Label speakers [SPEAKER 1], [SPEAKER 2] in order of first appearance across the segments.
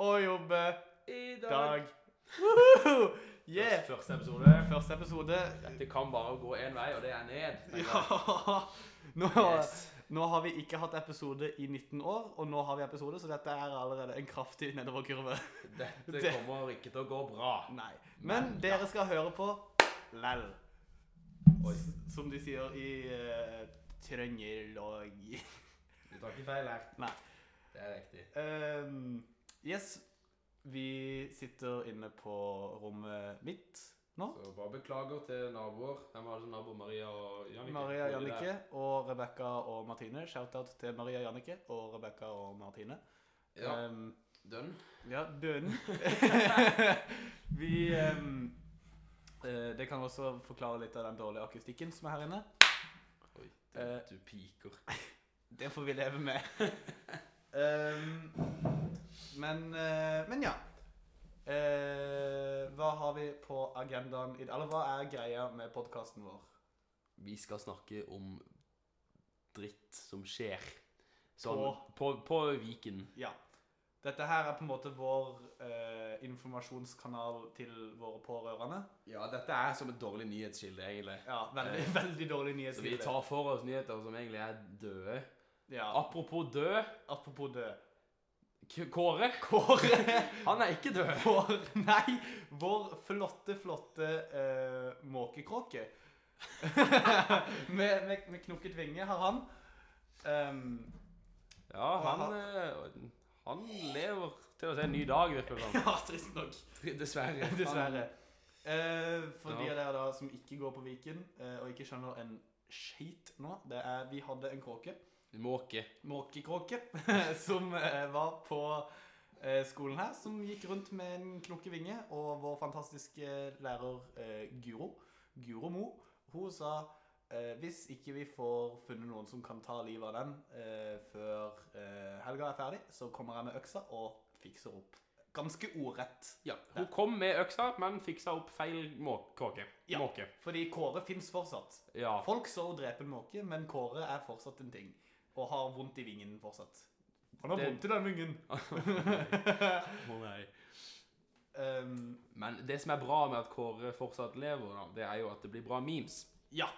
[SPEAKER 1] å jobbe
[SPEAKER 2] i
[SPEAKER 1] dag.
[SPEAKER 2] dag.
[SPEAKER 1] Yeah!
[SPEAKER 2] Første episode.
[SPEAKER 1] Første episode.
[SPEAKER 2] Dette kan bare gå én vei, og det er ned.
[SPEAKER 1] Ja. Nå,
[SPEAKER 2] Yes.
[SPEAKER 1] nå har vi ikke hatt episode i 19 år, og nå har vi episode, så dette er allerede en kraftig nedoverkurve.
[SPEAKER 2] Dette
[SPEAKER 1] Det-
[SPEAKER 2] kommer ikke til å gå bra.
[SPEAKER 1] Nei. Men dere skal høre på lell. Som de sier i uh, Trøndelag.
[SPEAKER 2] Du tar ikke feil her.
[SPEAKER 1] Nei.
[SPEAKER 2] Det er riktig.
[SPEAKER 1] Ehm, yes, vi sitter inne på rommet mitt nå.
[SPEAKER 2] Så bare beklager til naboer. Hvem var det som nabo? Maria og Jannicke?
[SPEAKER 1] Maria
[SPEAKER 2] Var
[SPEAKER 1] Jannike og Rebekka og Martine. Shout-out til Maria Jannike og Rebekka og Martine.
[SPEAKER 2] Ja,
[SPEAKER 1] Um,
[SPEAKER 2] dønn.
[SPEAKER 1] ja døden. vi um, Det kan også forklare litt av den dårlige akustikken som er her inne.
[SPEAKER 2] Oi, du,
[SPEAKER 1] uh,
[SPEAKER 2] du piker.
[SPEAKER 1] Det får vi leve med. Ehm, men, eh, men ja. Eh, hva har vi på agendaen i dag? Eller hva er greia med podkasten vår?
[SPEAKER 2] Vi skal snakke om dritt som skjer. Sånn
[SPEAKER 1] På-
[SPEAKER 2] på, på Viken.
[SPEAKER 1] Ja. Dette her er på en måte vår eh, informasjonskanal til våre pårørende.
[SPEAKER 2] Ja, dette er som et dårlig nyhetskilde, egentlig.
[SPEAKER 1] Ja, veldig,
[SPEAKER 2] Eh,
[SPEAKER 1] veldig dårlig
[SPEAKER 2] Så vi tar for oss nyheter som egentlig er døde.
[SPEAKER 1] Ja,
[SPEAKER 2] Apropos død.
[SPEAKER 1] apropos død.
[SPEAKER 2] Kåre,
[SPEAKER 1] Kåre
[SPEAKER 2] han er ikke død.
[SPEAKER 1] vår Nei, vår flotte, flotte uh, måkekråke. med, med, med knukket vinge har han. Um,
[SPEAKER 2] Ja, han, eh, han lever til å se en ny dag, virker det som.
[SPEAKER 1] ja, trist nok.
[SPEAKER 2] Dessverre.
[SPEAKER 1] Dessverre. Uh, for de av dere da som ikke går på Viken, uh, og ikke skjønner en skit nå, det er Vi hadde en kråke,
[SPEAKER 2] måke.
[SPEAKER 1] måkekråke, som eh, var på eh, skolen her, som gikk rundt med en knokkevinge, og vår fantastiske lærer eh, Guro, Guro Mo, hun sa hvis ikke vi får funnet noen som kan ta livet av den før helga er ferdig, så kommer jeg med øksa og fikser opp. Ganske ordrett.
[SPEAKER 2] Ja, hun kom med øksa, men fiksa opp feil måkråke.
[SPEAKER 1] Ja.
[SPEAKER 2] Måke.
[SPEAKER 1] Fordi Kåre fins fortsatt.
[SPEAKER 2] Ja.
[SPEAKER 1] Folk så hun drepe en måke, men Kåre er fortsatt en ting. Og har vondt i vingen fortsatt. Han har
[SPEAKER 2] Det-
[SPEAKER 1] vondt i den vingen.
[SPEAKER 2] Å nei.
[SPEAKER 1] um,
[SPEAKER 2] Men det som er bra med at Kåre fortsatt lever, da, det er jo at det blir bra memes.
[SPEAKER 1] ja.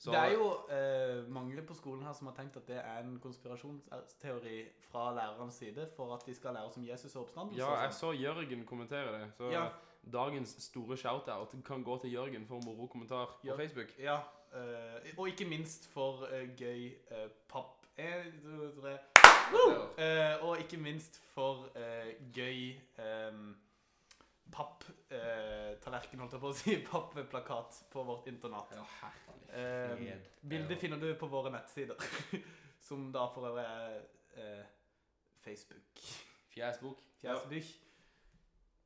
[SPEAKER 2] Så,
[SPEAKER 1] Det er jo eh, mange på skolen her som har tenkt at det er en konspirasjonsteori fra lærernes side for at de skal lære oss om Jesus og oppstandelse.
[SPEAKER 2] Ja, jeg så Jørgen kommentere det. Så
[SPEAKER 1] Ja.
[SPEAKER 2] dagens store shout-out kan gå til Jørgen for moro kommentar på
[SPEAKER 1] Ja.
[SPEAKER 2] Facebook.
[SPEAKER 1] Ja, eh, og ikke minst for eh, gøy eh, papp... En, to, tre. Eh, og ikke minst for eh, gøy um, papp-tallerken, holdt jeg på å si. Pappplakat på vårt internat.
[SPEAKER 2] Ja, herlig.
[SPEAKER 1] Eh, bildet finner du på våre nettsider, som da for øvrig er eh, Facebook.
[SPEAKER 2] Fjesbok.
[SPEAKER 1] Ja,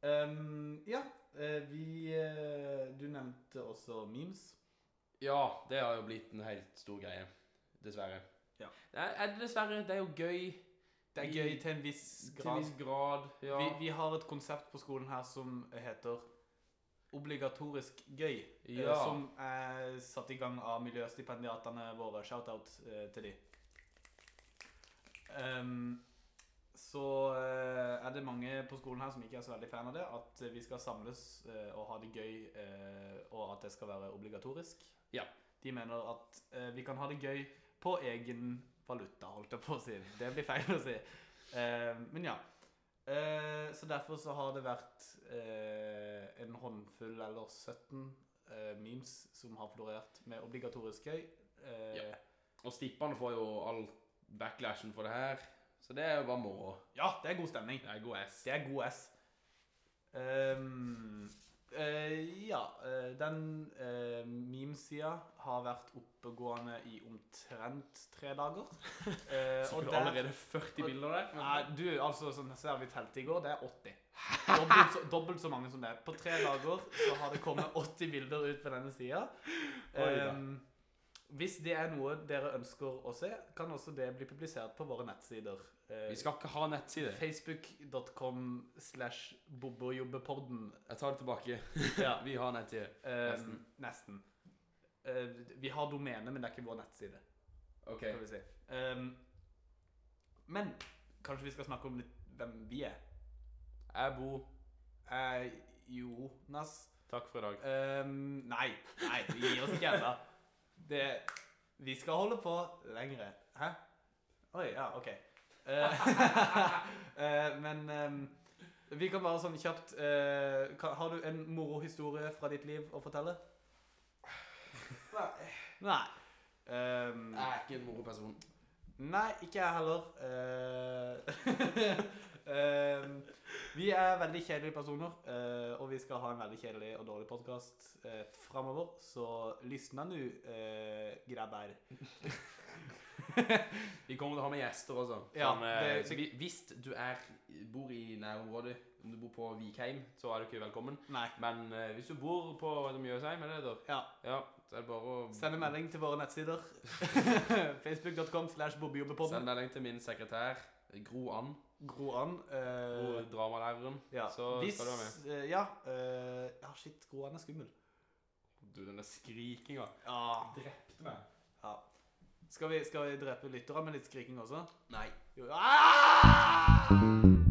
[SPEAKER 1] Um, ja, eh, vi eh, Du nevnte også memes.
[SPEAKER 2] Ja, det har jo blitt en helt stor greie. Dessverre.
[SPEAKER 1] Ja.
[SPEAKER 2] Det er, er det dessverre. Det er jo gøy
[SPEAKER 1] Det er gøy til en viss
[SPEAKER 2] til en
[SPEAKER 1] grad.
[SPEAKER 2] viss grad. Ja.
[SPEAKER 1] Vi, vi har et konsept på skolen her som heter obligatorisk gøy. eh,
[SPEAKER 2] Ja.
[SPEAKER 1] Som er satt i gang av miljøstipendiatene våre. Shout-out eh, til de. Um, så eh, er det mange på skolen her som ikke er så veldig fan av det. At vi skal samles og ha det gøy, og at det skal være obligatorisk.
[SPEAKER 2] Ja.
[SPEAKER 1] De mener at vi kan ha det gøy på egen valuta, holdt jeg på å si. Det blir feil å si. Eh, men ja. Eh, så derfor så har det vært eh, en håndfull eller 17 eh, memes som har florert med obligatorisk gøy. Eh,
[SPEAKER 2] Ja. Og stippene får jo all backlashen for det her. Så det er jo bare moro.
[SPEAKER 1] ja, det er god stemning.
[SPEAKER 2] Det er god S.
[SPEAKER 1] Det er god S. Ehm, Eh, ja, Uh, den uh, memesida har vært oppegående i omtrent tre dager. Uh,
[SPEAKER 2] Så
[SPEAKER 1] og der-
[SPEAKER 2] allerede 40 bilder der?
[SPEAKER 1] Nei, du, altså, sånn ser vi telte i går, det er 80. Dobbelt så, dobbelt så mange som det. På tre dager så har det kommet 80 bilder ut på denne sida.
[SPEAKER 2] Da.
[SPEAKER 1] Hvis det er noe dere ønsker å se, kan også det bli publisert på våre nettsider. Eh,
[SPEAKER 2] Vi skal ikke ha nettsider.
[SPEAKER 1] Facebook.com slash bobberjobbepodden.
[SPEAKER 2] Jeg tar det tilbake.
[SPEAKER 1] Ja,
[SPEAKER 2] Vi har nettside.
[SPEAKER 1] eh,
[SPEAKER 2] Nesten.
[SPEAKER 1] nesten. Eh, vi har domene, men det er ikke vår nettside.
[SPEAKER 2] OK.
[SPEAKER 1] Skal vi si. Ehm, men kanskje vi skal snakke om litt hvem vi er.
[SPEAKER 2] Jeg Bo.
[SPEAKER 1] Jeg Jonas
[SPEAKER 2] Takk for i dag.
[SPEAKER 1] Ehm, Nei, nei, vi gir oss ikke ennå. Det Vi skal holde på lengre. Hæ? Oi, ja, OK. Eh, eh, men ehm, vi kan bare sånn kjapt eh, kan, Har du en morohistorie fra ditt liv å fortelle? Nei. Ehm,
[SPEAKER 2] Jeg er ikke en moroperson.
[SPEAKER 1] Nei, ikke jeg heller. Eh, ehm, vi er veldig kjedelige personer, eh, og vi skal ha en veldig kjedelig og dårlig podkast uh, framover. Så lysna nå, uh, grabber.
[SPEAKER 2] Vi kommer til å ha med gjester også.
[SPEAKER 1] Ja,
[SPEAKER 2] Som, eh,
[SPEAKER 1] det-
[SPEAKER 2] så hvis du er, bor i nærområdet, om du bor på Vikheim, så er du ikke velkommen.
[SPEAKER 1] Nei.
[SPEAKER 2] Men eh, hvis du bor på Mjøsheim, er det det?
[SPEAKER 1] Ja.
[SPEAKER 2] Ja, så er det bare å
[SPEAKER 1] Send en melding til våre nettsider. Facebook.com slash
[SPEAKER 2] Send melding til min sekretær, Gro Ann,
[SPEAKER 1] Gro an. eh,
[SPEAKER 2] dramalæreren.
[SPEAKER 1] ja.
[SPEAKER 2] Så
[SPEAKER 1] Hvis,
[SPEAKER 2] skal du være med.
[SPEAKER 1] eh, ja, eh, ja, shit, Gro an er skummel.
[SPEAKER 2] Du, den der skrikinga
[SPEAKER 1] Ja.
[SPEAKER 2] drepte meg.
[SPEAKER 1] ja. Skal, vi, skal vi drepe lyttere med litt skriking også?
[SPEAKER 2] Nei.
[SPEAKER 1] Jo. Ah!